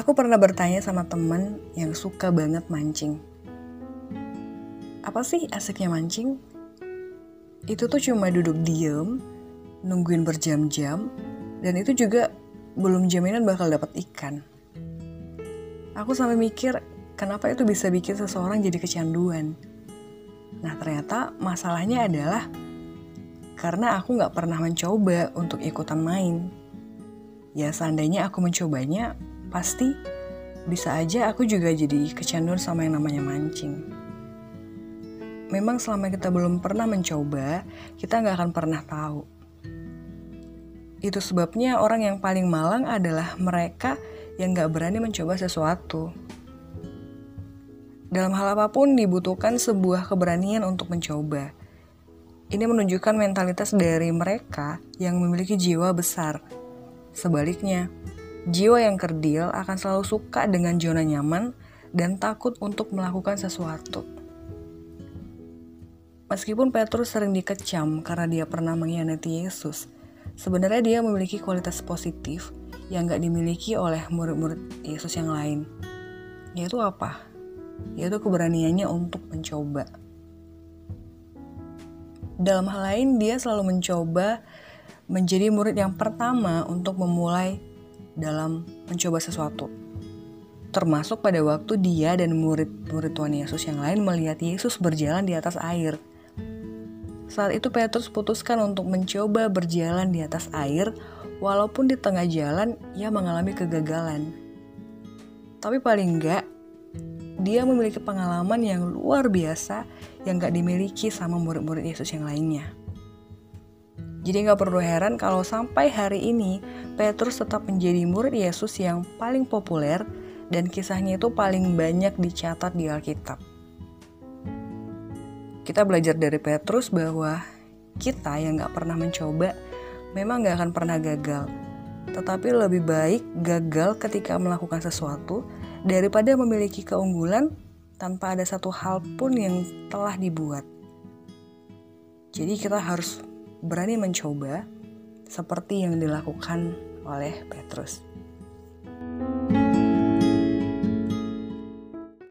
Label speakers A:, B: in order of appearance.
A: Aku pernah bertanya sama temen yang suka banget mancing. Apa sih asiknya mancing? Itu tuh cuma duduk diem, nungguin berjam-jam, dan itu juga belum jaminan bakal dapat ikan. Aku sampai mikir, kenapa itu bisa bikin seseorang jadi kecanduan? Nah ternyata masalahnya adalah karena aku nggak pernah mencoba untuk ikutan main. Ya seandainya aku mencobanya, pasti bisa aja aku juga jadi kecanduan sama yang namanya mancing. Memang selama kita belum pernah mencoba, kita nggak akan pernah tahu. Itu sebabnya orang yang paling malang adalah mereka yang nggak berani mencoba sesuatu. Dalam hal apa pun dibutuhkan sebuah keberanian untuk mencoba. Ini menunjukkan mentalitas dari mereka yang memiliki jiwa besar. Sebaliknya, Jiwa yang kerdil akan selalu suka dengan zona nyaman dan takut untuk melakukan sesuatu. Meskipun Petrus sering dikecam karena dia pernah mengkhianati Yesus, sebenarnya dia memiliki kualitas positif yang gak dimiliki oleh murid-murid Yesus yang lain. Yaitu apa? Yaitu keberaniannya untuk mencoba. Dalam hal lain, dia selalu mencoba menjadi murid yang pertama untuk memulai dalam mencoba sesuatu. Termasuk pada waktu dia dan murid-murid Tuhan Yesus yang lain melihat Yesus berjalan di atas air. Saat itu Petrus putuskan untuk mencoba berjalan di atas air, walaupun di tengah jalan ia mengalami kegagalan. Tapi paling enggak, dia memiliki pengalaman yang luar biasa yang gak dimiliki sama murid-murid Yesus yang lainnya. Jadi nggak perlu heran kalau sampai hari ini Petrus tetap menjadi murid Yesus yang paling populer dan kisahnya itu paling banyak dicatat di Alkitab. Kita belajar dari Petrus bahwa kita yang nggak pernah mencoba memang nggak akan pernah gagal. Tetapi lebih baik gagal ketika melakukan sesuatu daripada memiliki keunggulan tanpa ada satu hal pun yang telah dibuat. Jadi kita harus berani mencoba seperti yang dilakukan oleh Petrus.